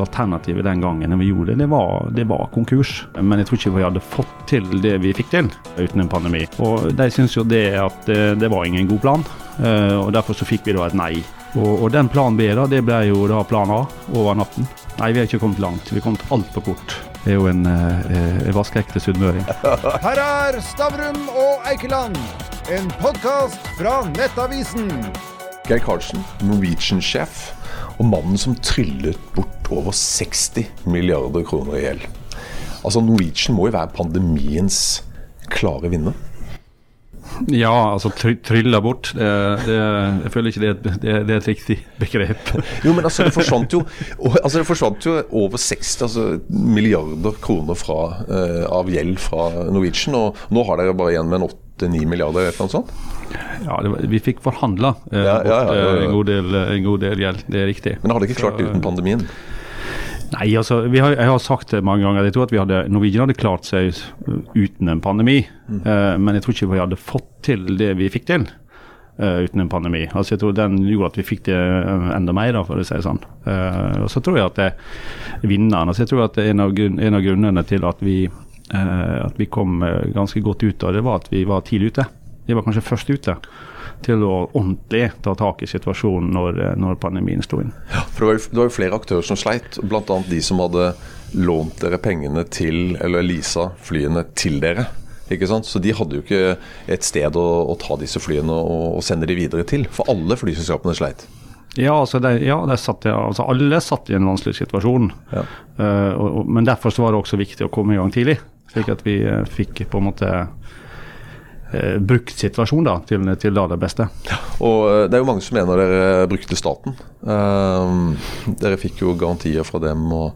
Alternativet den gangen når vi gjorde det, det var, det var, konkurs. Men jeg tror ikke vi hadde fått til det vi fikk til uten en pandemi. Og de syns jo det at det, det, var ingen god plan, eh, og derfor så fikk vi da et nei. Og, og den plan B da, det ble jo da plan A over natten. Nei, vi har ikke kommet langt. Vi har kommet altfor kort. Det er jo en, eh, en vaskeekte sunnmøring. Her er Stavrum og Eikeland, en podkast fra Nettavisen. Geir Karlsen, Norwegian-sjef og mannen som tryllet bort over 60 milliarder kroner i gjeld. Altså Norwegian må jo være pandemiens klare vinner? Ja, altså try trylla bort. Det, det, jeg føler ikke det det, det er, et riktig begrep. Jo, men altså, det forsvant jo, altså, det forsvant jo over 60 altså, milliarder kroner fra, uh, av gjeld fra Norwegian. Og nå har dere bare igjen med en 8-9 milliarder, eller noe sånt? Ja, var, vi fikk forhandla eh, ja, ja, ja, en, god del, en god del gjeld, det er riktig. Men hadde ikke klart det uten pandemien? Nei, altså, har, jeg har sagt det mange ganger. Jeg tror at vi hadde, Norwegian hadde klart seg uten en pandemi. Mm. Uh, men jeg tror ikke vi hadde fått til det vi fikk til uh, uten en pandemi. Altså, jeg tror Den gjorde at vi fikk det enda mer, da, for å si det sånn. Uh, og så tror jeg at det vinneren altså, Jeg tror at en av, en av grunnene til at vi, at vi kom ganske godt ut av det, var at vi var tidlig ute. Vi var kanskje først ute til å ordentlig ta tak i situasjonen når, når pandemien sto inn. Ja, for det var, det var, jo, flere aktører som sleit, bl.a. de som hadde lånt dere pengene til, eller leasa flyene til dere. Ikke sant? Så de hadde jo ikke et sted å, å ta disse flyene og, og, sende de videre til. For alle flyselskapene sleit. Ja, altså, de, ja satt, altså alle satt i en vanskelig situasjon. Ja. Uh, og, men derfor var det også viktig å komme i gang tidlig. Slik at vi uh, fikk på en måte eh, brukt situasjon da, til, til det beste. Og eh, Det er jo mange som mener dere brukte staten. Uh, dere fikk jo garantier fra dem og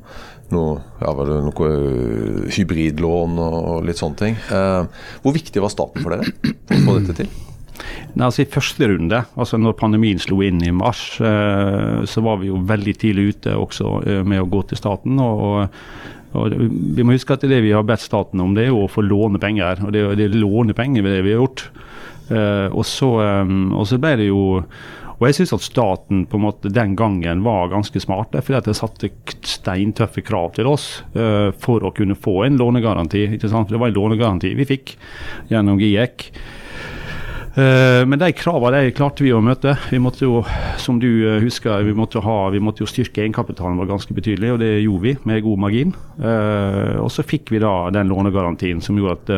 noe, ja, noe eh, hybridlån og litt sånne ting. Uh, hvor viktig var staten for dere for å få dette til? Nei, altså I første runde, altså når pandemien slo inn i mars, eh, så var vi jo veldig tidlig ute også eh, med å gå til staten. og, og vi må huske at det vi har bedt staten om, det er å få låne penger. Og det det er penger det vi har gjort. Uh, og, så, um, og, så, ble det jo Og jeg syns at staten på en måte den gangen var ganske smart. fordi at de satte steintøffe krav til oss uh, for å kunne få en lånegaranti. sant? Det var en lånegaranti vi fikk gjennom GIEK. Eh, men de kravene de klarte vi å møte. Vi måtte jo, som du eh, husker, vi måtte, ha, vi måtte jo styrke egenkapitalen vår ganske betydelig, og det gjorde vi med god margin. Eh, og så fikk vi da den lånegarantien som gjorde at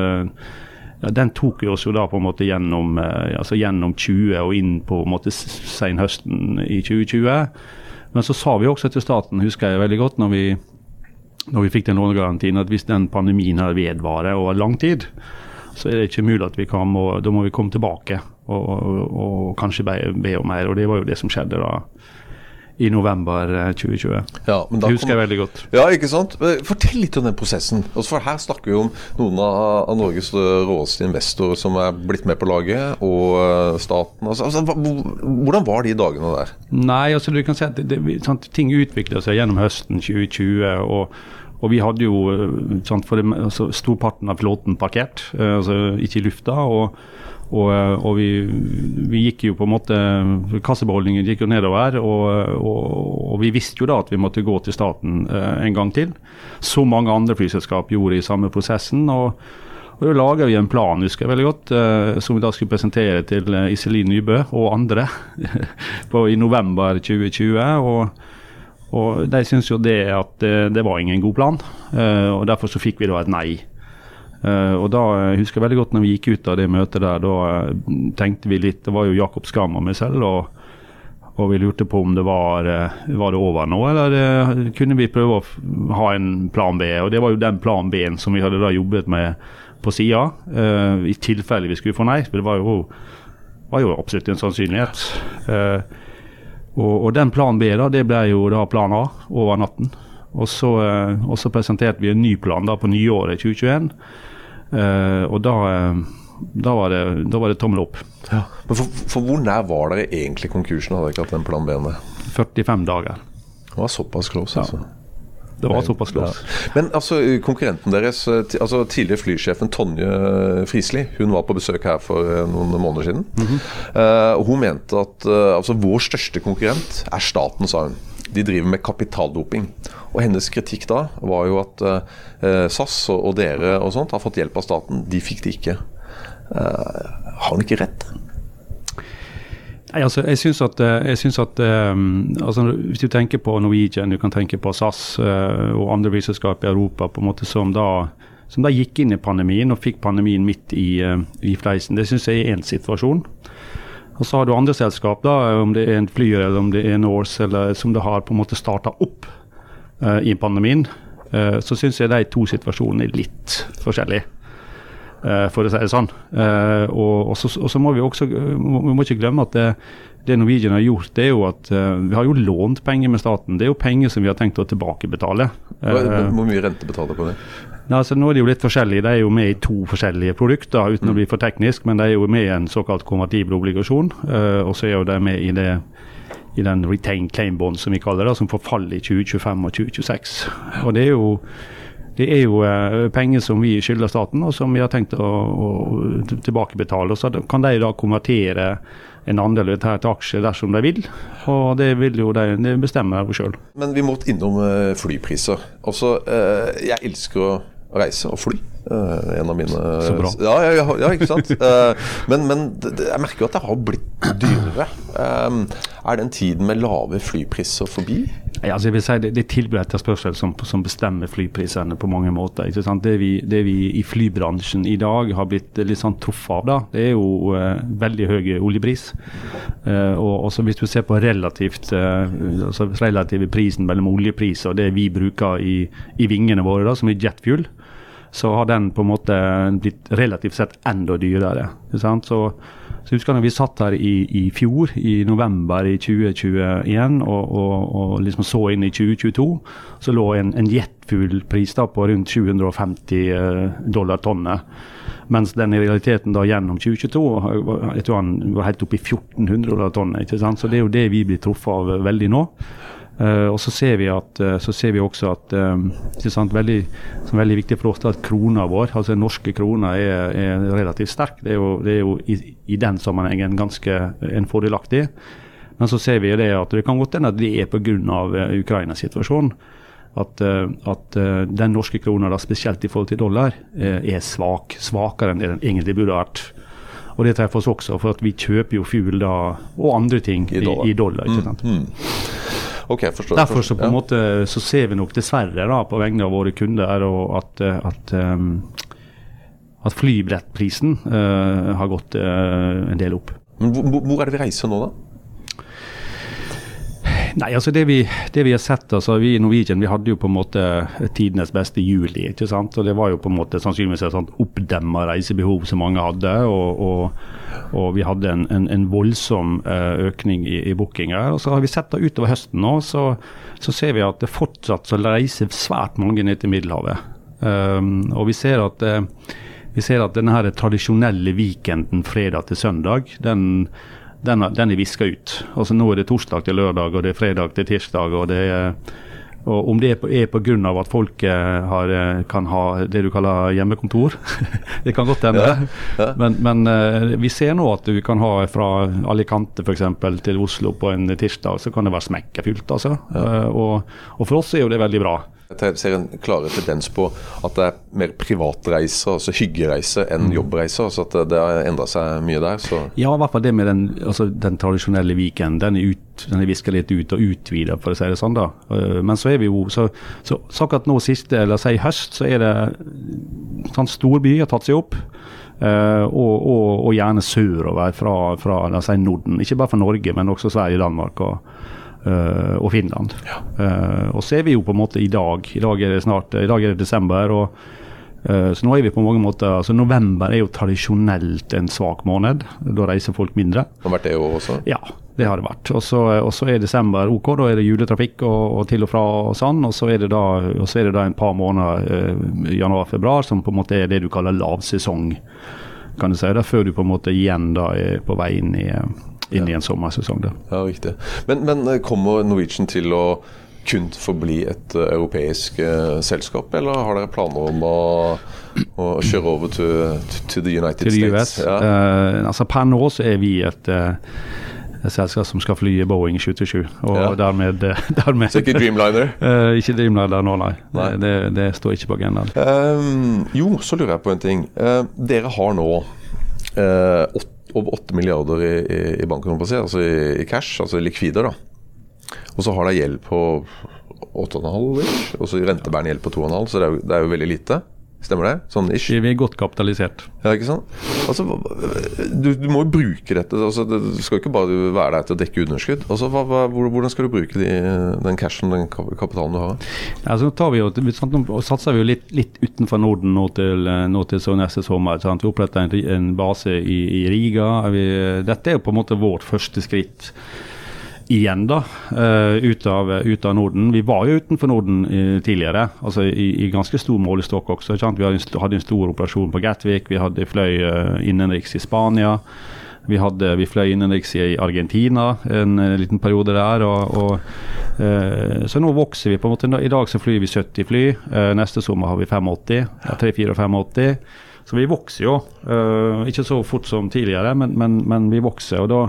ja, den tok oss jo da på en måte gjennom, altså gjennom 20 og inn på en måte senhøsten i 2020. Men så sa vi også til staten, husker jeg veldig godt, når vi, når vi fikk den lånegarantien, at hvis den pandemien her vedvarer over lang tid, så er det ikke mulig at vi kan må, Da må vi komme tilbake og, og, og kanskje be, be, om mer. Og det var jo det som skjedde da i november 2020. Eh, ja, det husker jeg veldig godt. Ja, ikke sant. Fortell litt om den prosessen. For Her snakker vi om noen av, Norges råeste investorer som er blitt med på laget, og eh, staten. Altså, altså, hvordan var de dagene der? Nei, altså du kan si at det, det, sant, Ting utvikler seg gjennom høsten 2020. og og vi hadde jo eh, sant, for det, altså, storparten av flåten parkert, eh, altså ikke i lufta. og og, eh, og vi, vi, gikk jo på en måte Kassebeholdningen gikk jo nedover, og, og, vi visste jo da at vi måtte gå til staten en gang til. Så mange andre flyselskap gjorde i samme prosessen. og og Da laga vi en plan husker jeg veldig godt, eh, som vi da skulle presentere til Iselin Nybø og andre på, i november 2020. og og De syns jo det at det, det, var ingen god plan, uh, og derfor så fikk vi da et nei. Uh, og da husker jeg veldig godt når vi gikk ut av det møtet der, da tenkte vi litt Det var jo Jakob Skam og meg selv, og, og vi lurte på om det var, var det over nå, eller kunne vi prøve å ha en plan B. Og det var jo den plan B-en som vi hadde da jobbet med på sida, i tilfelle vi skulle få nei. For det var jo, var jo absolutt en sannsynlighet. Uh, og, og, den plan B da, det ble jo da plan A over natten. Og så, eh, og så presenterte vi en ny plan da på nyåret 2021. Eh, og da, eh, da, var det, da, var det, tommel opp. Ja. Men for, for, hvor nær var dere egentlig konkursen? Hadde dere ikke hatt den plan B-en? 45 dager. Det var såpass close, altså. Det var såpass close. Ja. Men altså, konkurrenten deres, eh, altså tidligere flysjefen Tonje Frisli, hun var på besøk her for eh, noen måneder siden. Mm -hmm. uh, hun mente at uh, altså, vår største konkurrent er staten, sa hun. de driver med kapitaldoping. Og hennes kritikk da var jo at uh, SAS og, og, dere og sånt har fått hjelp av staten. De fikk det ikke. Eh, har hun ikke rett? Nei, altså, jeg syns at, jeg synes at um, altså, Hvis du tenker på Norwegian, du kan tenke på SAS uh, og andre flyselskap i Europa på en måte som da, som da gikk inn i pandemien og fikk pandemien midt i, uh, i fleisen. Det syns jeg er én situasjon. Og så har du andre selskap, da, om det er en Flyer eller om det er Norse, eller som det har på en måte starta opp uh, i pandemien. så syns jeg de to situasjonene er litt forskjellige. Eh, for å si det sånn. Og, og, så, og, så, må vi også vi må ikke glemme at det, det Norwegian har gjort, det er jo at uh, vi har jo lånt penger med staten. Det er jo penger som vi har tenkt å tilbakebetale. Hvor mye rente betaler på det? Ja, altså, nå er det jo litt forskjellig. De er jo med i to forskjellige produkter, uten mm. å bli for teknisk. Men de er jo med i en såkalt konvertibel obligasjon. Og så er jo de med i, det, i den retain claim bond, som vi kaller det, som forfaller i 2025 og 2026. Og det er jo det er jo eh, penger som vi skylder staten, og som vi har tenkt å, å tilbakebetale. Så kan de da konvertere en andel til aksjer dersom de vil. Og det vil jo de, de bestemme sjøl. Men vi må innom eh, flypriser. Altså, eh, jeg elsker å reise og fly. Uh, en av mine Så bra. Ja, ja, ja ikke sant. Uh, men, men jeg merker jo at det har blitt dyrere. Um, er den tiden med lave flypriser forbi? Altså jeg vil si Det, det er tilbud etterspørsel som, som, bestemmer flyprisene på mange måter. ikke sant? Det vi, det vi, i flybransjen i dag har blitt litt sånn truffet av, da, det er jo uh, veldig høy oljepris. og også Hvis du ser på relativt, altså relative prisen mellom oljepris og det vi bruker i, i vingene våre, da, som er jetfuel, så har den på en måte blitt relativt sett enda dyrere. Så, så husker jeg vi satt her i, i, fjor, i november i 2021, og, og, og liksom så inn i 2022, så lå en, en jetfuglpris på rundt 750 eh, dollar tonnet. Mens den i realiteten da gjennom 2022 jeg tror han var helt oppe i 1400 dollar tonnet. Så det er jo det vi blir truffet av veldig nå. Uh, og så ser, vi at, uh, så ser vi også at um, sant, veldig, som er veldig viktig for oss at krona vår, altså den norske krona, er, er, relativt sterk. Det er jo, det er jo i, i, den sammenhengen ganske en fordelaktig. Men så ser vi det at det kan godt hende at det er pga. Uh, Ukrainas situasjon. At, at den norske krona, da, spesielt i forhold til dollar, er svak. Svakere enn det den egentlig burde vært. Og det treffer oss også, for at vi kjøper jo fuel da, og andre ting i dollar. I, i dollar ikke sant? Mm, mm. Okay, forstår, Derfor så på en ja. måte så ser vi nok dessverre da på vegne av våre kunder at, at, um, at flybrettprisen uh, har gått uh, en del opp. Men hvor, hvor er det vi reiser nå, da? Nei, altså det vi, det vi, har sett, altså vi i Norwegian vi hadde jo på en måte tidenes beste juli. ikke sant? Og Det var jo på en måte sannsynligvis et sånt oppdemma reisebehov som mange hadde. Og, og, og vi hadde en, en, en voldsom uh, økning i, i bookinger. Og så har vi sett det utover høsten nå, så, så ser vi at det fortsatt så reiser svært mange ned til Middelhavet. Um, og vi ser at uh, vi ser at denne her tradisjonelle weekenden fredag til søndag, den den, den er viska ut. Altså Nå er det torsdag til lørdag, og det er fredag til tirsdag. og det er og Om det er pga. at folk eh, har, eh, kan ha det du kaller hjemmekontor, det kan godt hende. Ja, ja. Men, men, eh, vi ser nå at du kan ha fra Alicante f.eks. til Oslo på en tirsdag, så kan det være smekkefullt. Altså. Ja. Og, og for oss er jo det veldig bra. Jeg ser en klare tendens på at det er mer privatreiser, altså hyggereiser, enn jobbreise. jobbreiser. så at Det har endra seg mye der. Så. Ja, i hvert fall det med den, altså, den tradisjonelle Viken. Den er, ut, den er viska litt ut og utvida, for å si det sånn. da. Eh, men så er vi jo, så, så, så akkurat nå siste, eller si høst, så er det sånn storby har tatt seg opp. Uh, og, og, og, gjerne sørover fra, fra si Norden. Ikke bare fra Norge, men også Sverige, Danmark og, og Finland. Ja. Uh, og så er vi jo på en måte i dag. I dag er det snart, i dag er det desember. og uh, så nå er vi på mange måter, altså November er jo tradisjonelt en svak måned. Da reiser folk mindre. Det har vært det også? Ja, det har det vært. Og så er desember OK, da er det juletrafikk og, og til og fra og sånn. Og så er det da, er det da en par måneder, januar-februar, som på en måte er det du kaller lavsesong. kan du si, da, Før du på en måte igjen da er på vei inn i inn i en sommersesong. Da. Ja, riktig. Men, men, eh, kommer Norwegian til å kun forbli et uh, europeisk uh, selskap, eller har dere planer om å, å kjøre over til, the United til States? Ja. Uh, altså Per nå så er vi et et selskap som skal fly Boeing 727. Og Ja. dermed, eh, dermed Så ikke Dreamliner? Uh, Ikke Dreamliner nå, nei. Nei. Det, det, står ikke på agendaen. Um, jo, så lurer jeg på en ting. Eh, dere har nå eh, åt, over 8 milliarder i, i, i banken, altså i, i cash, altså likvider. da. Og så har de gjeld på 8,5, og så rentebærende gjeld på 2,5, så det er, jo, det er jo veldig lite. Stemmer det? Sånn ish? Vi er godt kapitalisert. Ja, ikke sant? Altså, du, du må jo bruke dette. Altså, det skal jo ikke bare være der til å dekke underskudd. Altså, hva, hva, hvordan skal du bruke de, den cashen, den kapitalen du har? Altså, nå tar vi jo, nå satser vi jo litt, litt utenfor Norden nå til, nå til så neste sommer. Sant? Vi oppretter en, en base i, i Riga. Vi, dette er jo på en måte vårt første skritt igjen da, eh, ut, av, ut av Norden. Vi var jo utenfor Norden eh, tidligere, altså i, i ganske stor målestokk også. Sant? Vi hadde en, stor operasjon på Gatwick, vi hadde fløy uh, innenriks i Spania. Vi, hadde, vi fløy innenriks i Argentina en eh, liten periode der. Og, og, eh, så nå vokser vi. på en måte. I dag så flyr vi 70 fly. eh, neste sommer har vi 85. Ja, 3-4-85. Så vi vokser jo. Eh, ikke så fort som tidligere, men, men, men vi vokser. og da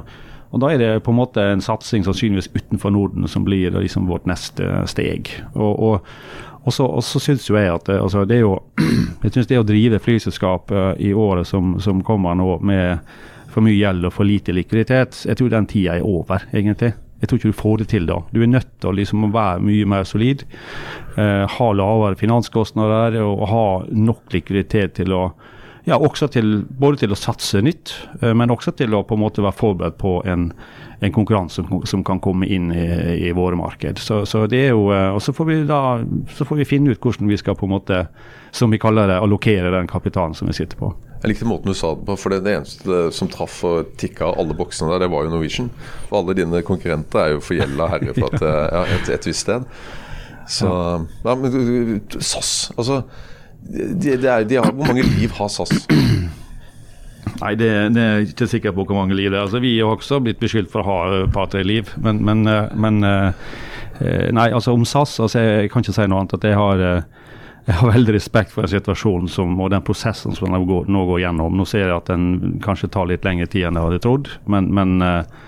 og Da er det på en måte en satsing sannsynligvis utenfor Norden som blir liksom vårt neste steg. Og, og, og så, og så syns jo jeg at det, altså det jo, jeg synes det å drive flyselskap eh, i året som, som kommer nå med for mye gjeld og for lite likviditet, jeg tror den tida er over, egentlig. Jeg tror ikke du får det til da. Du er nødt til å liksom være mye mer solid. eh, ha lavere finanskostnader og ha nok likviditet til å ja, også til, både til å satse nytt, eh, men også til å på en måte være forberedt på en, en konkurranse som, som kan komme inn i, i våre marked. Så, så det er jo, eh, og så får vi da så får vi finne ut hvordan vi skal på en måte, som vi kaller det, allokere den kapitalen som vi sitter på. Jeg likte måten du sa det på, for det, det eneste som traff og tikka alle boksene der, det var jo Norwegian. For alle dine konkurrenter er jo forgjelda herre fra et, ja, et, et visst sted. Så ja, men SAS, altså de, de er, har, Hvor mange liv har SAS? Nei, det, det er ikke sikker på hvor mange liv det er. Altså, vi har også blitt beskyldt for å ha et par-tre liv, men, men, eh, men eh, eh, Nei, altså om SAS altså, Jeg kan ikke si noe annet. at jeg har eh, jeg har veldig respekt for den situasjonen som, og den prosessen som den nå går gjennom. Nå ser jeg at den kanskje tar litt lengre tid enn jeg hadde trodd, men, men eh,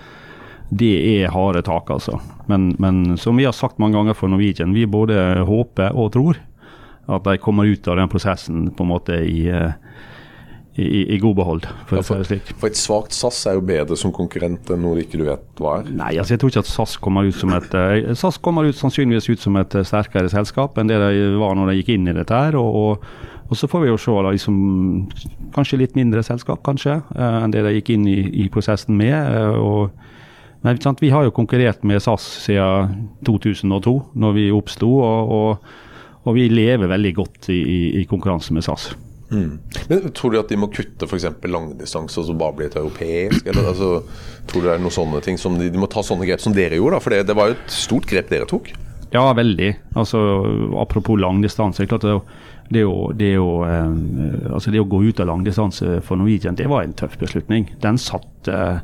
det er harde tak, altså. Men, men som vi har sagt mange ganger for Norwegian, vi både håper og tror at de kommer ut av den prosessen på en måte i, eh, i, i, god behold, for ja, for. For et svakt SAS er jo bedre som konkurrent enn noe ikke du vet hva er. Nei, altså jeg tror ikke at SAS kommer ut som et eh, SAS kommer ut sannsynligvis ut som et eh, sterkere selskap enn det de var når de gikk inn i dette her. og, og og så får vi jo se, da, liksom, kanskje litt mindre selskap kanskje, eh, enn det de gikk inn i, i prosessen med. eh, og men sant, Vi har jo konkurrert med SAS siden 2002, når vi oppsto, og, og, og vi lever veldig godt i, i, i konkurranse med SAS. Men Tror du at de må kutte f.eks. langdistanse og så bare bli et europeisk? Eller, altså, tror du det er noen sånne ting som de, de må ta sånne grep som dere gjorde? da, For det, det var jo et stort grep dere tok. Ja, veldig. Altså, apropos langdistanse. det klart det, er det, det, eh, altså det å gå ut av langdistanse for Norwegian, det var en tøff beslutning. Den satt, eh,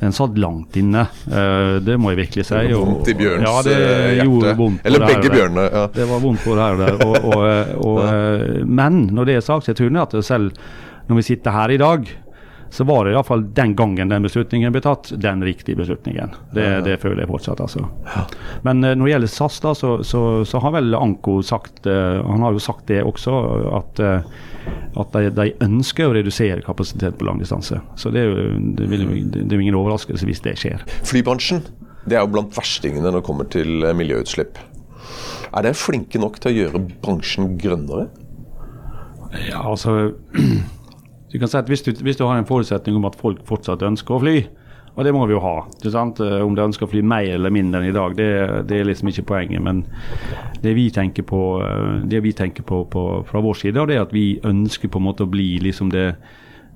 den satt langt inne, eh, det må jeg virkelig si. og- Vondt i Bjørns ja, det eh, hjerte. vondt Eller begge bjørnene. Ja. Det var vondt både her og der. Og, og, og, eh, men når det er sagt, så jeg tror at selv når vi sitter her i dag, så var det iallfall den gangen den beslutningen ble tatt, den riktige beslutningen. Det, det føler jeg fortsatt, altså. Men uh, når det gjelder SAS, da, så, så, så har vel Anko sagt uh, Han har jo sagt det også, at, eh, at de, de ønsker å redusere kapasitet på lang distanse. Så det er jo det, vil, det er ingen overraskelse hvis det skjer. Flybransjen det er jo blant verstingene når det kommer til eh, miljøutslipp. Er dere flinke nok til å gjøre bransjen grønnere? Ja, altså du kan si at hvis du, hvis du har en forutsetning om at folk fortsatt ønsker å fly, og det må vi jo ha. Eh, Om de ønsker å fly mer eller mindre enn i dag, det, det er liksom ikke poenget. Men det vi tenker på, eh, vi tenker på, på fra vår side, det er at vi ønsker på en måte å bli liksom det,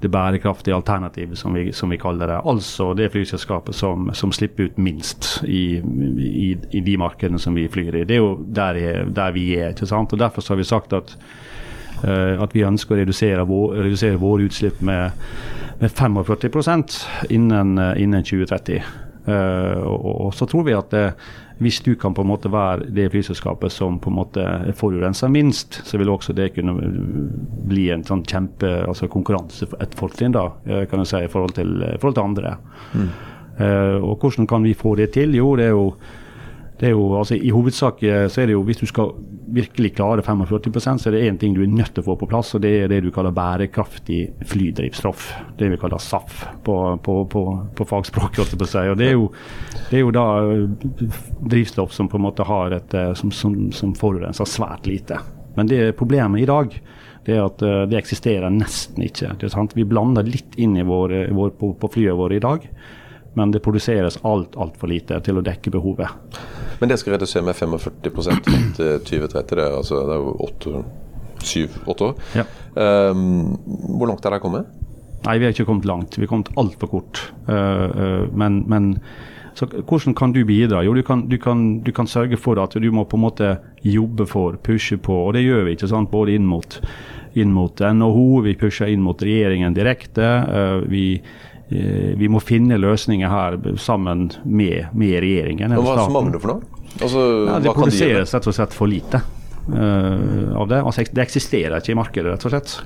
det bærekraftige alternativet, som vi, som vi kaller det. Altså det flyselskapet som, som slipper ut minst i, i, i de markedene som vi flyr i. Det er jo der, er- der vi er. ikke sant? Og Derfor har vi sagt at at vi ønsker å redusere, vår, redusere våre utslipp med, med 45 innen, eh, innen 2030. Eh, og, og så tror vi at det, hvis du kan på en måte være det flyselskapet som på en måte forurenser minst, så vil også det kunne bli en sånn kjempe altså konkurranse, et fortrinn da, eh, kan du si, i forhold til, forhold til andre. Eh, og hvordan kan vi få det til? Jo, det er jo det er jo, altså I hovedsak eh, så er det jo hvis du skal virkelig klare 45% så er det én ting du er nødt til å få på plass, og det er det du kaller bærekraftig flydrivstoff. Det vi kaller SAF på, på, på, på fagspråk. Og det er, jo, det er jo da eh, drivstoff som på en måte har et, eh, som, som, som forurenser svært lite. Men det problemet i dag det er at det eksisterer nesten ikke. Vi blander litt inn i vår, vår, på, på flyet vårt i dag men det produseres alt altfor lite til å dekke behovet. Men det skal redusere med 45 fram til 2030, det er, altså, det er jo syv-åtte år. Ja. Um, hvor langt er det kommet? Nei, vi har ikke kommet langt. Vi har kommet altfor kort. Uh, uh, men, men så hvordan kan du bidra? Jo, du kan, du, kan, du kan, sørge for at du må på en måte jobbe for, pushe på. Og det gjør vi ikke sant, både inn mot, inn mot NHO, vi pusher inn mot regjeringen direkte. Uh, vi vi må finne løsninger her sammen med, med regjeringen. Og hva er mangler for noe? Altså, ja, det produseres rett og slett for lite uh, av det. Altså, det eksisterer ikke i markedet, rett og slett.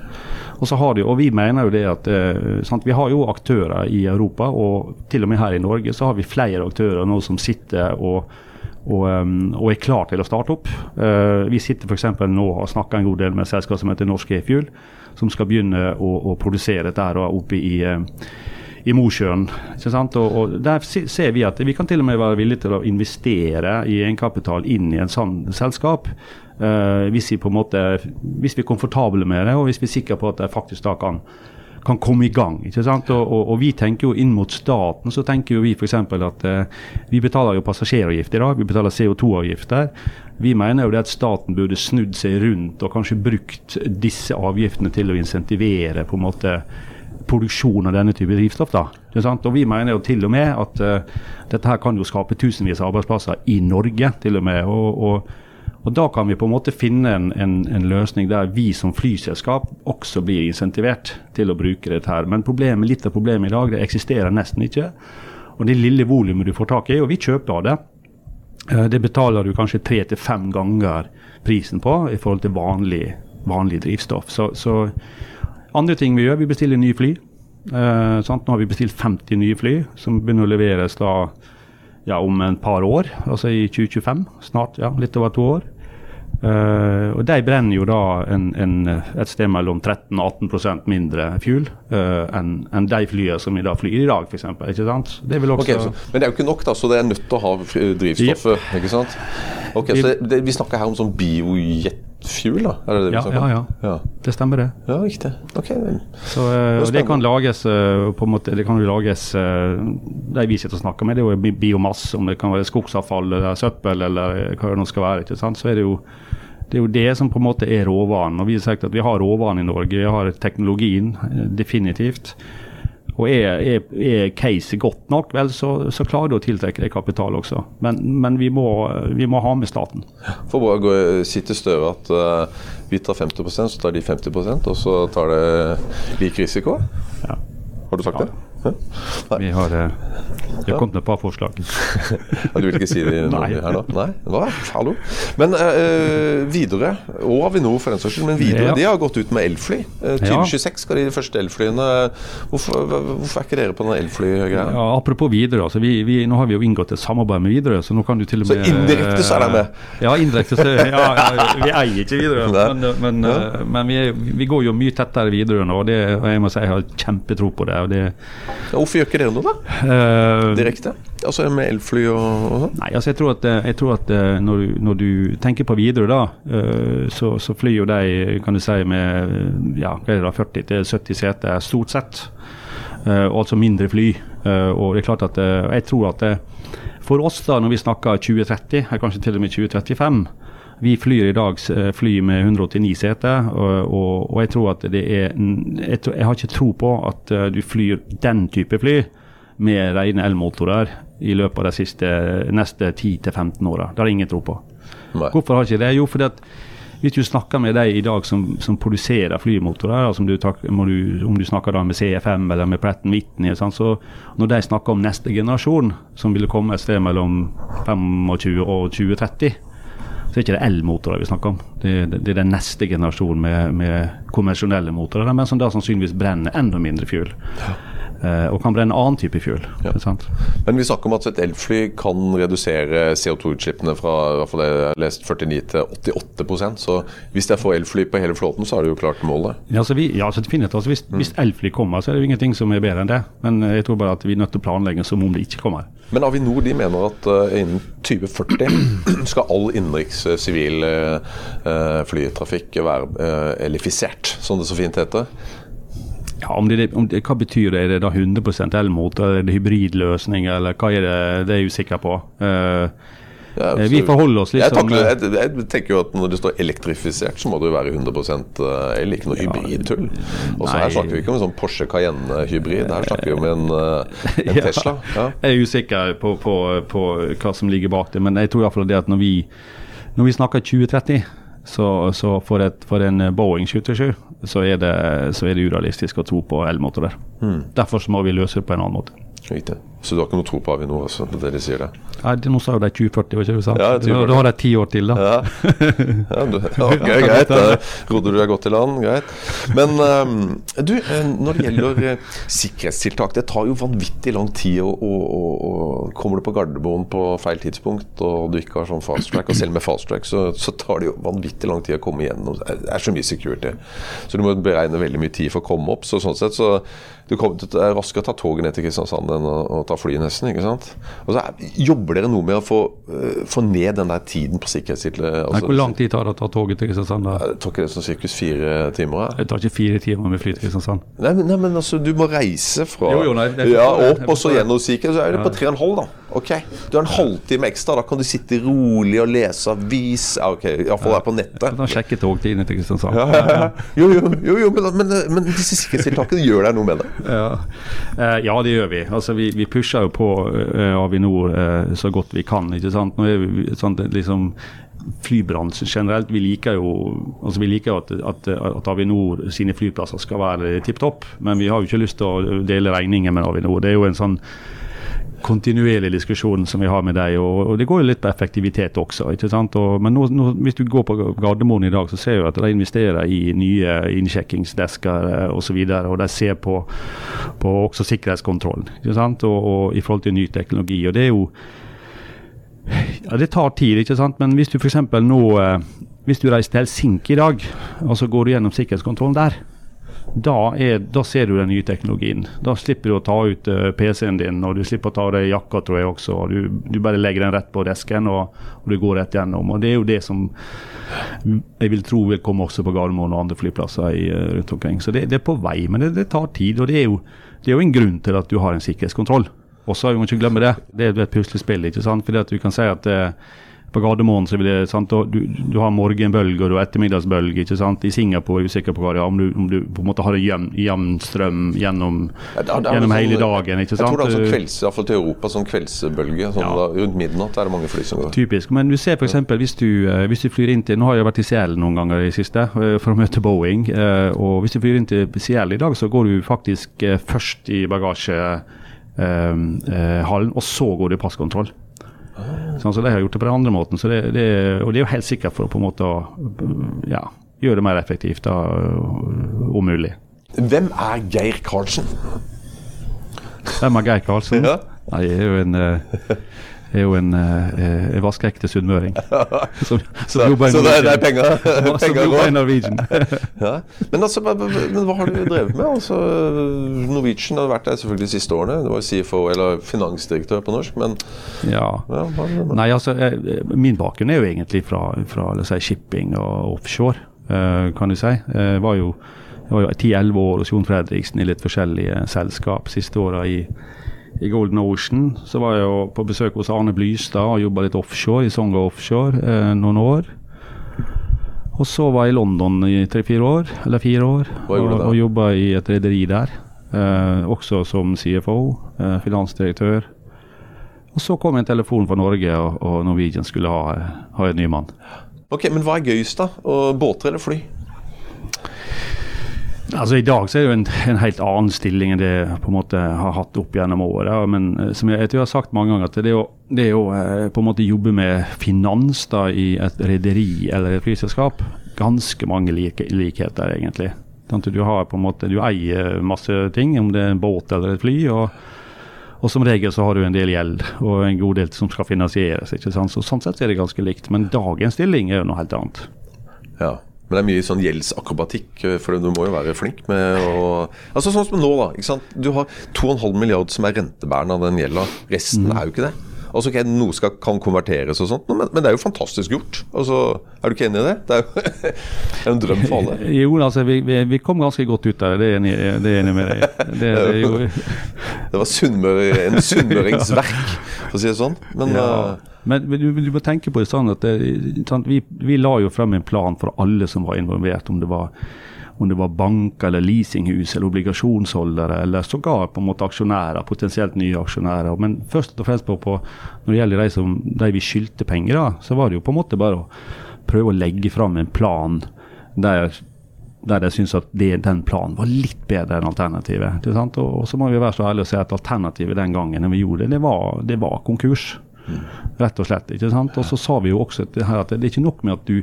Og, så har de, og vi mener jo det at uh, Vi har jo aktører i Europa, og til og med her i Norge så har vi flere aktører nå som sitter og og, um, og, er klar til å starte opp. Uh, vi sitter f.eks. nå og snakker en god del med et selskap som heter Norsk E-Fuel, som skal begynne å, å produsere dette her oppe i, i Mosjøen. Og, og, Der ser vi at vi kan til og med være villige til å investere i egenkapital inn i en sånn selskap. Uh, hvis, vi på en måte, hvis vi er komfortable med det, og hvis vi er sikre på at det faktisk da kan, kan komme i gang. ikke sant? Og, og, og, vi tenker jo inn mot staten, så tenker jo vi f.eks. at uh, vi betaler jo passasjeravgift i dag, vi betaler CO2-avgifter. Vi mener jo det at staten burde snudd seg rundt og kanskje brukt disse avgiftene til å insentivere på en måte produksjon av denne type drivstoff. da. Og Vi mener jo til og med at uh, dette her kan jo skape tusenvis av arbeidsplasser i Norge. til og med, og, og, og Da kan vi på en måte finne en, en, en, løsning der vi som flyselskap også blir insentivert til å bruke dette. her. Men problemet, litt av problemet i dag det eksisterer nesten ikke. Og Det lille volumet du får tak i, og vi kjøper av det, uh, det betaler du kanskje tre til fem ganger prisen på i forhold til vanlig, vanlig drivstoff. Så, så andre ting vi gjør, vi bestiller nye fly. Eh, Nå har vi bestilt 50 nye fly, som begynner å leveres da ja, om en par år, altså i 2025. Snart, ja, litt over to år. Eh, og De brenner jo da en, en, et sted mellom 13-18% mindre fuel eh, enn en de flyene som i dag flyr i dag, f.eks. Ikke sant? Det også... okay, så, men det er jo ikke nok, da, så det er nødt til å ha drivstoffet? Yep. ikke sant? Ok, så det, det, Vi snakker her om sånn biojet fuel, da? Er det det vi ja, ja, ja, ja. Det stemmer, det. Ja, riktig. Ok. Så, uh, og det kan lages uh, på en måte, det kan jo lages uh, De vi sitter og snakker med, det er jo biomasse, om det kan være skogsavfall eller søppel eller hva det nå skal være. ikke sant? Så er det jo det er jo det som på en måte er råvaren. Og Vi har sagt at vi har råvaren i Norge, vi har teknologien, definitivt. Og er, er, er caset godt nok, vel, så, så, klarer du å tiltrekke deg kapital også. Men, men vi, må, vi, må, ha med staten. For bare å gå, si til Støre at uh, vi tar 50% så tar de 50% og så tar det lik risiko? Ja. Har du sagt ja. det? Vi har, eh, vi har kommet med et par forslag. du vil ikke si det Nei. her nå? Nei? Hva? Hallo? Men uh, videre, og Avinor for den saks skyld, men videre, ja. de har gått ut med elfly. Uh, 2026 skal de første elflyene. Hvorfor, hvorfor, er ikke dere på den elflygreia? Ja, apropos Widerøe. Altså, vi, vi, nå har vi jo inngått et samarbeid med Widerøe, så nå kan du til og med Så indirekte så er de med? Ja, indirekte så ja, ja, Vi eier ikke Widerøe, men, men, men vi, vi, går jo mye tettere Widerøe nå, og, det, og jeg må si jeg har kjempetro på det. og det Hvorfor gjør ikke dere noe, da? Uh, Direkte? Altså med elfly og, og sånn? Nei, altså jeg tror at, jeg tror at eh, når, du, når, du, tenker på Widerøe, da, så, så, flyr jo de kan du si, med ja, 40-70 seter, stort sett. Uh, altså mindre fly. og det er klart at jeg tror at for oss, da, når vi snakker 2030, kanskje til og med 2035 vi flyr i dag eh, fly med 189 seter, og, og, og, jeg tror at det er jeg, tror, jeg, har ikke tro på at uh, du flyr den type fly med rene elmotorer i løpet av de siste, neste 10-15 åra. Det har jeg ingen tro på. Nei. Hvorfor har jeg ikke det? Jo, fordi at hvis du snakker med de i dag som, som produserer flymotorer, altså om, du, du, om, du, snakker da med CFM eller med Pratt Whitney, sånn, så når de snakker om neste generasjon, som vil komme et sted mellom 25 og 2030, så er ikke det elmotorer vi snakker om. Det, det, det, er den neste generasjonen med, med konvensjonelle motorer, men som da sannsynligvis brenner enda mindre fuel. Ja. Eh, og kan brenne annen type fuel. Ja. Men vi snakker om at et elfly kan redusere CO2-utslippene fra i hvert fall jeg har lest 49 til 88% Så hvis jeg får elfly på hele flåten, så er det jo klart målet. Ja, så vi, ja, så. Altså hvis, hvis elfly kommer, så er det jo ingenting som er bedre enn det. Men eh, jeg tror bare at vi er nødt til å planlegge som om det ikke kommer. Men Avinor de mener at uh, innen 2040 skal all innenriks sivil uh, flytrafikk være uh, elifisert, som det så fint heter. Ja, om det, det, Hva betyr det? Er det da 100% elmotor, eller er det hybridløsning, eller hva er det? Det er jeg usikker på. Uh, Ja, vi forholder oss jeg, liksom takler, jeg, jeg tenker jo at når det står elektrifisert, så må det jo være 100 el, ikke noe hybridtull. Og så her snakker vi ikke om en sånn Porsche Cayenne-hybrid, her snakker vi om en, en Ja. Tesla. Ja. Jeg er usikker på, på, på hva som ligger bak det, men jeg tror i hvert fall det at når vi, når vi snakker 2030, så, så for, et, for en Boeing 727, så er, det, så er det urealistisk å tro på elmotorer. Mm. Derfor så må vi løse det på en annen måte. Riktig. Så du har ikke noe tro på Avinor, altså, det dere de sier det? Nei, Nå sa jo de 2040, var ikke sant? Ja, 2040. da, har de ti år til, da. Ja, ja du, ok, greit. Da rodde du deg godt i land. Greit. Men um, du, eh, når det gjelder eh, sikkerhetstiltak, det tar jo vanvittig lang tid. Og, og, og, Kommer du på Gardermoen på feil tidspunkt og du ikke har sånn fast track, og selv med fast track, så, så tar det jo vanvittig lang tid å komme igjennom. Det er så mye security. Så du må beregne veldig mye tid for å komme opp. Så sånn sett så du kommer til, er raskere å ta toget ned til Kristiansand enn å, å ta fly, nesten. ikke sant? Og så er, Jobber dere noe med å få, uh, få ned den der tiden på sikkerhetstidlig Altså, Hvor lang tid tar det å ta toget til Kristiansand? da? jeg tar ikke det sånn sirkus fire timer. jeg. Det tar ikke fire timer med fly til Kristiansand. Nei, men, nei, men altså, du må reise fra Jo, jo, nei, det ja, opp og så gjennom sikkerhet, så er det på tre og en halv, da. Ok, Du har en halvtime ekstra, da kan du sitte rolig og lese avis. Ok, Iallfall her på nettet. Da sjekker togtidene til Kristiansand. Ja, ja, ja. Jo, jo, jo, jo men, men, men disse sikkerhetstiltakene gjør deg noe med det. Ja, Eh, ja det gjør vi. Altså, vi, vi pusher jo på eh, Avinor eh, så godt vi kan. ikke sant? Nå er vi, sånn, liksom, flybransjen generelt, vi liker jo altså vi liker jo at, at, at Avinor sine flyplasser skal være tipp topp, men vi har jo ikke lyst til å dele regningen med Avinor. Det er jo en sånn kontinuerlig diskusjon som vi har med deg, og, og det går jo litt på effektivitet også. ikke sant? Og, men nå, nå, hvis du går på Gardermoen i dag, så ser du at de investerer i nye innsjekkingsdesker eh, osv. Og, så og de ser på, på også sikkerhetskontrollen ikke sant? Og, og i forhold til ny teknologi. og det er jo ja, Det tar tid, ikke sant? men hvis du f.eks. nå eh, hvis du reiser til Helsinki i dag, og så går du gjennom sikkerhetskontrollen der, da, er, da ser du den nye teknologien. Da slipper du å ta ut uh, PC-en din, og du slipper å ta av deg jakka, tror jeg også. og Du, du bare legger den rett på desken, og, og du går rett gjennom. og Det er jo det som jeg vil tro vil komme også på Gardermoen og andre flyplasser i, uh, rundt omkring. Så det, det, er på vei, men det, det tar tid. og det er, jo, det er jo en grunn til at du har en sikkerhetskontroll. Også, vi må ikke glemme det. Det er et puslespill. ikke sant? Fordi at du kan si at uh, på Gardermoen så vil det, sant, og du, du har morgenbølge og ettermiddagsbølger. ettermiddagsbølge. ikke sant? I Singapore er du usikker på hva det er, om du, om du på en måte har en jevn, jevn strøm gjennom, Ja, det er- det er gjennom sånn- hele dagen. ikke Jeg tror det er sånn kvelds, i hvert fall til Europa, sånn kveldsbølge. Sånn Ja. da, rundt midnatt er det mange fly som går. Typisk. Men du ser f.eks. Hvis, du, eh, hvis du flyr inn til Nå har jeg vært i Seattle noen ganger i siste eh, for å møte Boeing. eh, og Hvis du flyr inn til Seattle i dag, så går du faktisk eh, først i bagasjehallen, og så går du i passkontroll. Sånn, så De har gjort det på den andre måten. Så det, det, og det er jo helt sikkert for å på en måte ja, gjøre det mer effektivt, da, om mulig. Hvem er Geir Karlsen? Hvem er Geir Karlsen? Ja. Nei, jeg er jo en eh, er jo en, eh, vaskeekte sunnmøring. Som, som jobber i så det, er- det er Norwegian. i. Norwegian. Ja. Men, altså, men hva har du drevet med? Altså, Norwegian har vært der selvfølgelig de siste årene. Du var CFO, eller finansdirektør på norsk, men Ja. ja, det? Nei, altså, jeg, Min bakgrunn er jo egentlig fra, fra si, shipping og offshore, eh, kan du si. Jeg var jo 10-11 år hos Jon Fredriksen i litt forskjellige selskap. Siste åra i, i Golden Ocean. Så var jeg på besøk hos Arne Blystad og jobba litt offshore, i Songa Offshore, eh, noen år. Og så var jeg i London i tre-fire år, eller fire år, og, og jobba i et rederi der. Eh, også som CFO, eh, finansdirektør. Og så kom en telefon fra Norge, og, og Norwegian skulle ha, ha en ny mann. Ok, Men hva er gøyest, da? Båter eller fly? Altså I dag så er det jo en, en helt annen stilling enn det på en måte har hatt opp gjennom året. Men eh, som jeg, jeg har sagt mange ganger, at det jo, det jo eh, på en måte jobbe med finans da i et rederi eller et flyselskap, ganske mange like, likheter, egentlig. Du har på en måte, du eier masse ting, om det er en båt eller et fly. og og som regel så har du en del gjeld og en god del som skal finansieres. ikke sant? Så Sånn sett er det ganske likt. Men dagens stilling er jo noe helt annet. Ja. Men det er mye sånn gjeldsakrobatikk, for du må jo være flink med å Altså Sånn som nå, da. ikke sant? Du har 2,5 milliard som er rentebærende av den gjelda. Resten Mm. er jo ikke det. Altså okay, Noe skal, kan konverteres og sånt, men, men det er jo fantastisk gjort. Altså, Er du ikke enig i det? Det er jo en drøm for alle. Jo, altså vi, vi, vi kom ganske godt ut av det, er enig- det er enig med deg det, Det, det Det var sunnmøring, en sunnmøringsverk, for å si det sånn. Men ja. eh, Men du, du må tenke på det sånn at det, sant, vi, vi la jo frem en plan for alle som var involvert, om det var om det var banker eller leasinghus eller obligasjonsholdere eller sågar på en måte aksjonærer, potensielt nye aksjonærer. Men først og fremst på, på når det gjelder de, som, de vi skyldte penger, da, så var det jo på en måte bare å prøve å legge frem en plan der der jeg syns at det, den planen var litt bedre enn alternativet. Og, og så må vi være så ærlige og si at alternativet den gangen når vi gjorde det, det var, det var konkurs. Rett og slett. ikke sant? Og så sa vi jo også det her at det er ikke nok med at du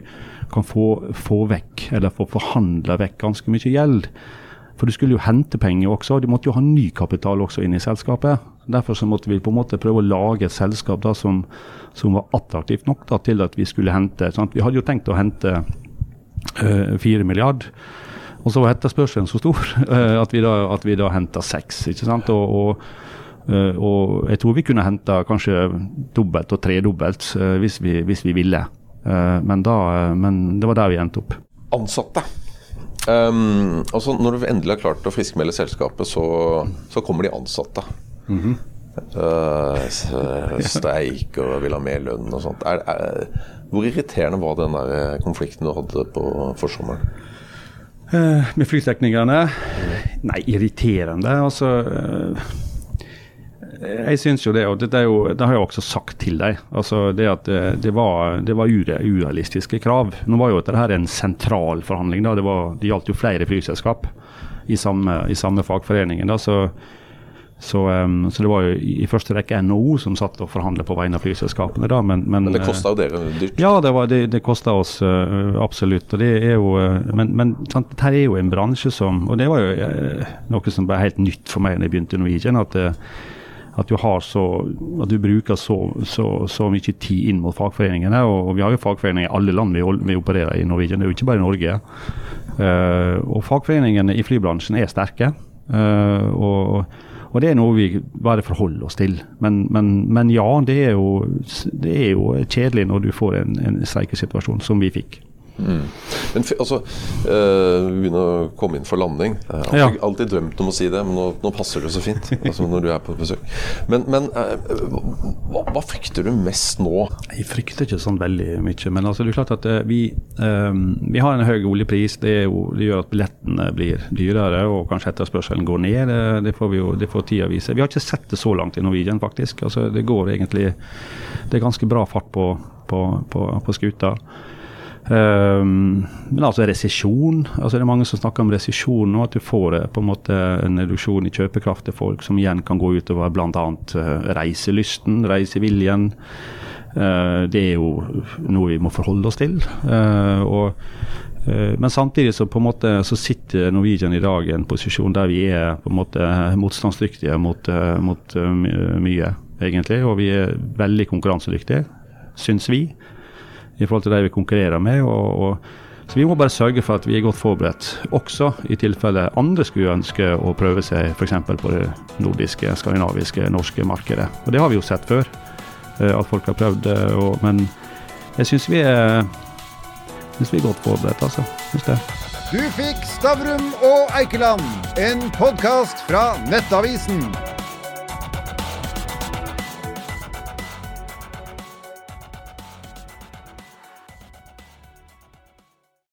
kan få, få vekk, eller få forhandla vekk ganske mye gjeld. For du skulle jo hente penger også, og du måtte jo ha ny kapital også inn i selskapet. Derfor så måtte vi på en måte prøve å lage et selskap da som, som var attraktivt nok da, til at vi skulle hente. Sant? Vi hadde jo tenkt å hente eh, fire milliard. Og så var etterspørselen så stor eh, at vi da, at vi da henta seks. ikke sant? Og, og, og jeg tror vi kunne henta kanskje dobbelt og tredobbelt uh, hvis, vi, hvis vi ville. Eh, men, da, eh, men det var der vi endte opp. ansatte um, altså Når du endelig har klart å friskmelde selskapet, så, så kommer de ansatte. Mm -hmm. uh, streik og vil ha mer lønn og sånt. Er, er, hvor irriterende var den der eh, konflikten du hadde på forsommeren? Uh, med flyteknikerne? Nei, irriterende. Altså eh, Jeg syns jo det, og det, jo, det har jeg også sagt til deg. Altså det at det, det var, det var ure, urealistiske krav. Nå var jo dette her en sentral forhandling. da, Det, var, det gjaldt jo flere flyselskap i samme, i samme fagforeningen. da, så så, um, så det var jo i, i første rekke NHO som satt og forhandlet på vegne av flyselskapene. da, men, men, Men det eh, kosta jo dere dyrt. ja, det, var, det, det kosta oss uh, absolutt. og det er jo, uh, Men, men sant, dette er jo en bransje som Og det var jo uh, noe som ble helt nytt for meg da jeg begynte i Norwegian. At, uh, at du så at du bruker så, så, så mye tid inn mot fagforeningene. Og vi har jo fagforeninger i alle land vi, vi opererer i Norwegian, det er jo ikke bare i Norge. Uh, og fagforeningene i flybransjen er sterke. Uh, og og det er noe vi bare forholder oss til. Men, men, men ja, det er, jo, det er jo kjedelig når du får en, en streikesituasjon som vi fikk. Mm. Men altså, øh, vi begynner å komme inn for landing. Jeg har alltid, Ja. alltid drømt om å si det, men nå, nå passer det så fint. altså når du er på besøk. Men, men øh, hva, hva frykter du mest nå? Jeg frykter ikke sånn veldig mye, men altså det er klart at eh, vi, øh, vi har en høy oljepris. Det, jo, det gjør at billettene blir dyrere, og kanskje etterspørselen går ned. Det, det får vi jo, det får tida vise. Vi har ikke sett det så langt i Norwegian, faktisk. Altså Det går egentlig Det er ganske bra fart på, på, på, på skuta. Um, men altså resesjon. altså Det er mange som snakker om resesjon nå. At du får eh, på en måte en reduksjon i kjøpekraft til folk, som igjen kan gå utover bl.a. Uh, reiselysten, reiseviljen. Uh, det er jo noe vi må forholde oss til. Uh, og, men samtidig så på en måte så sitter Norwegian i dag i en posisjon der vi er på en måte motstandsdyktige mot, mot mye, egentlig. Og vi er veldig konkurransedyktige, syns vi i forhold til de vi konkurrerer med. Og, og, så Vi må bare sørge for at vi er godt forberedt, også i tilfelle andre skulle ønske å prøve seg f.eks. på det nordiske, skandinaviske, norske markedet. Og Det har vi jo sett før, eh, at folk har prøvd. Og, men jeg syns vi, synes vi er godt forberedt, altså. Synes det. Du fikk Stavrum og Eikeland, en podkast fra Nettavisen.